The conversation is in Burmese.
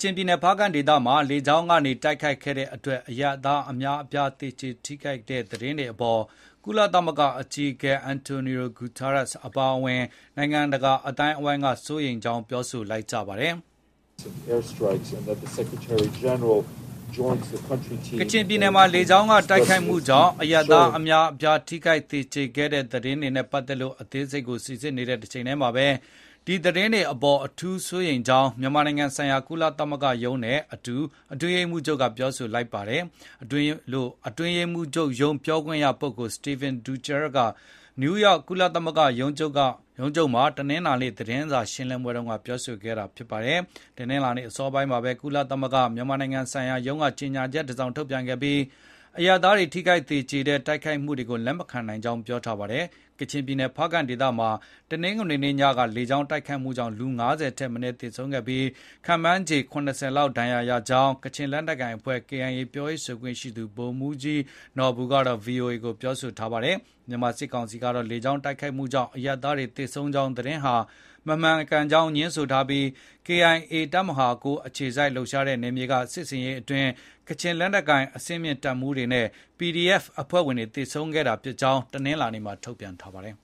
ချင်ပြည်နယ် ဖားကန့်ဒေသမှာ လေကြောင်းကနေ တိုက်ခိုက်ခဲ့တဲ့အတွက် အရပ်သားအများအပြား သေကျေထိခိုက်တဲ့သတင်းတွေအပေါ် ကုလသမဂ္ဂအကြီးအကဲ Antonio Guterres အပါအဝင် နိုင်ငံတကာ အသိုင်းအဝန်းက စိုးရိမ်ကြောင်း ပြောဆိုလိုက်ကြပါတယ်။“ကချင်ပြည်နယ်မှာ လေကြောင်းက တိုက်ခိုက်မှုကြောင့် အရပ်သားအများအပြား ထိခိုက်သေကျေခဲ့တဲ့ သတင်းတွေနဲ့ ပတ်သက်လို့ အသေးစိတ်ကို စိစစ်နေတဲ့ တချိန်တည်းမှာပဲ ဒီသတင်းတွေအပေါ် အထူးစိုးရိမ်ကြောင်း မြန်မာနိုင်ငံဆိုင်ရာ ကုလသမဂ္ဂရုံးနဲ့အတူ အတွင်းရေးမှူးချုပ်က ပြောဆိုလိုက်ပါတယ်။အတွင်းရေးမှူးချုပ်ရုံး ပြောခွင့်ရပုဂ္ဂိုလ် Stéphane Dujarric က နယူးယောက် ကုလသမဂ္ဂရုံးချုပ်မှာ တနင်္လာနေ့ သတင်းစာရှင်းလင်းပွဲမှာ ပြောဆိုခဲ့တာပါ။တနင်္လာနေ့ အစောပိုင်းမှာပဲ ကုလသမဂ္ဂ မြန်မာနိုင်ငံဆိုင်ရာရုံးက ကြေညာချက်တစောင် ထုတ်ပြန်ခဲ့ပြီး အရပ်သားတွေထိခိုက်သေကျေတဲ့ တိုက်ခိုက်မှုတွေကို လက်မခံနိုင်ကြောင်း ပြောထားပါတယ်။ကချင်ပြည်နယ် ဖားကန့်ဒေသမှာ တနင်္ဂနွေနေ့ညက လေကြောင်းတိုက်ခိုက်မှုကြောင့် လူ ၅၀ ထက်မနည်း သေဆုံးခဲ့ပြီး ခန့်မှန်းခြေ ၇၀ လောက် ဒဏ်ရာရခဲ့ကြောင်း ကချင်လက်နက်ကိုင်အဖွဲ့ KIA ပြောရေးဆိုခွင့်ရှိသူ ဗိုလ်မှူးကြီးနော်ဘူကဗွီအိုအေကို ပြောဆိုထားပါတယ်။မြန်မာစစ်ကောင်စီကတော့ လေကြောင်းတိုက်ခိုက်မှုကြောင့် အရပ်သားတွေသေဆုံးကြောင်းသတင်းဟာ မမှန်ကန်ကြောင်း ငြင်းဆိုထားပြီး KIA တပ်မဟာ ၉ အခြေစိုက်လှုပ်ရှားတဲ့နယ်မြေက စစ်ဆင်ရေးအတွင်း ကချင်လက်နက်ကိုင် အဆင့်မြင့်တပ်မှူးတွေနဲ့ PDF အဖွဲ့ဝင်တွေ သေဆုံးခဲ့တာဖြစ်ကြောင်း တနင်္လာနေ့မှာ ထုတ်ပြန်ထားပါတယ်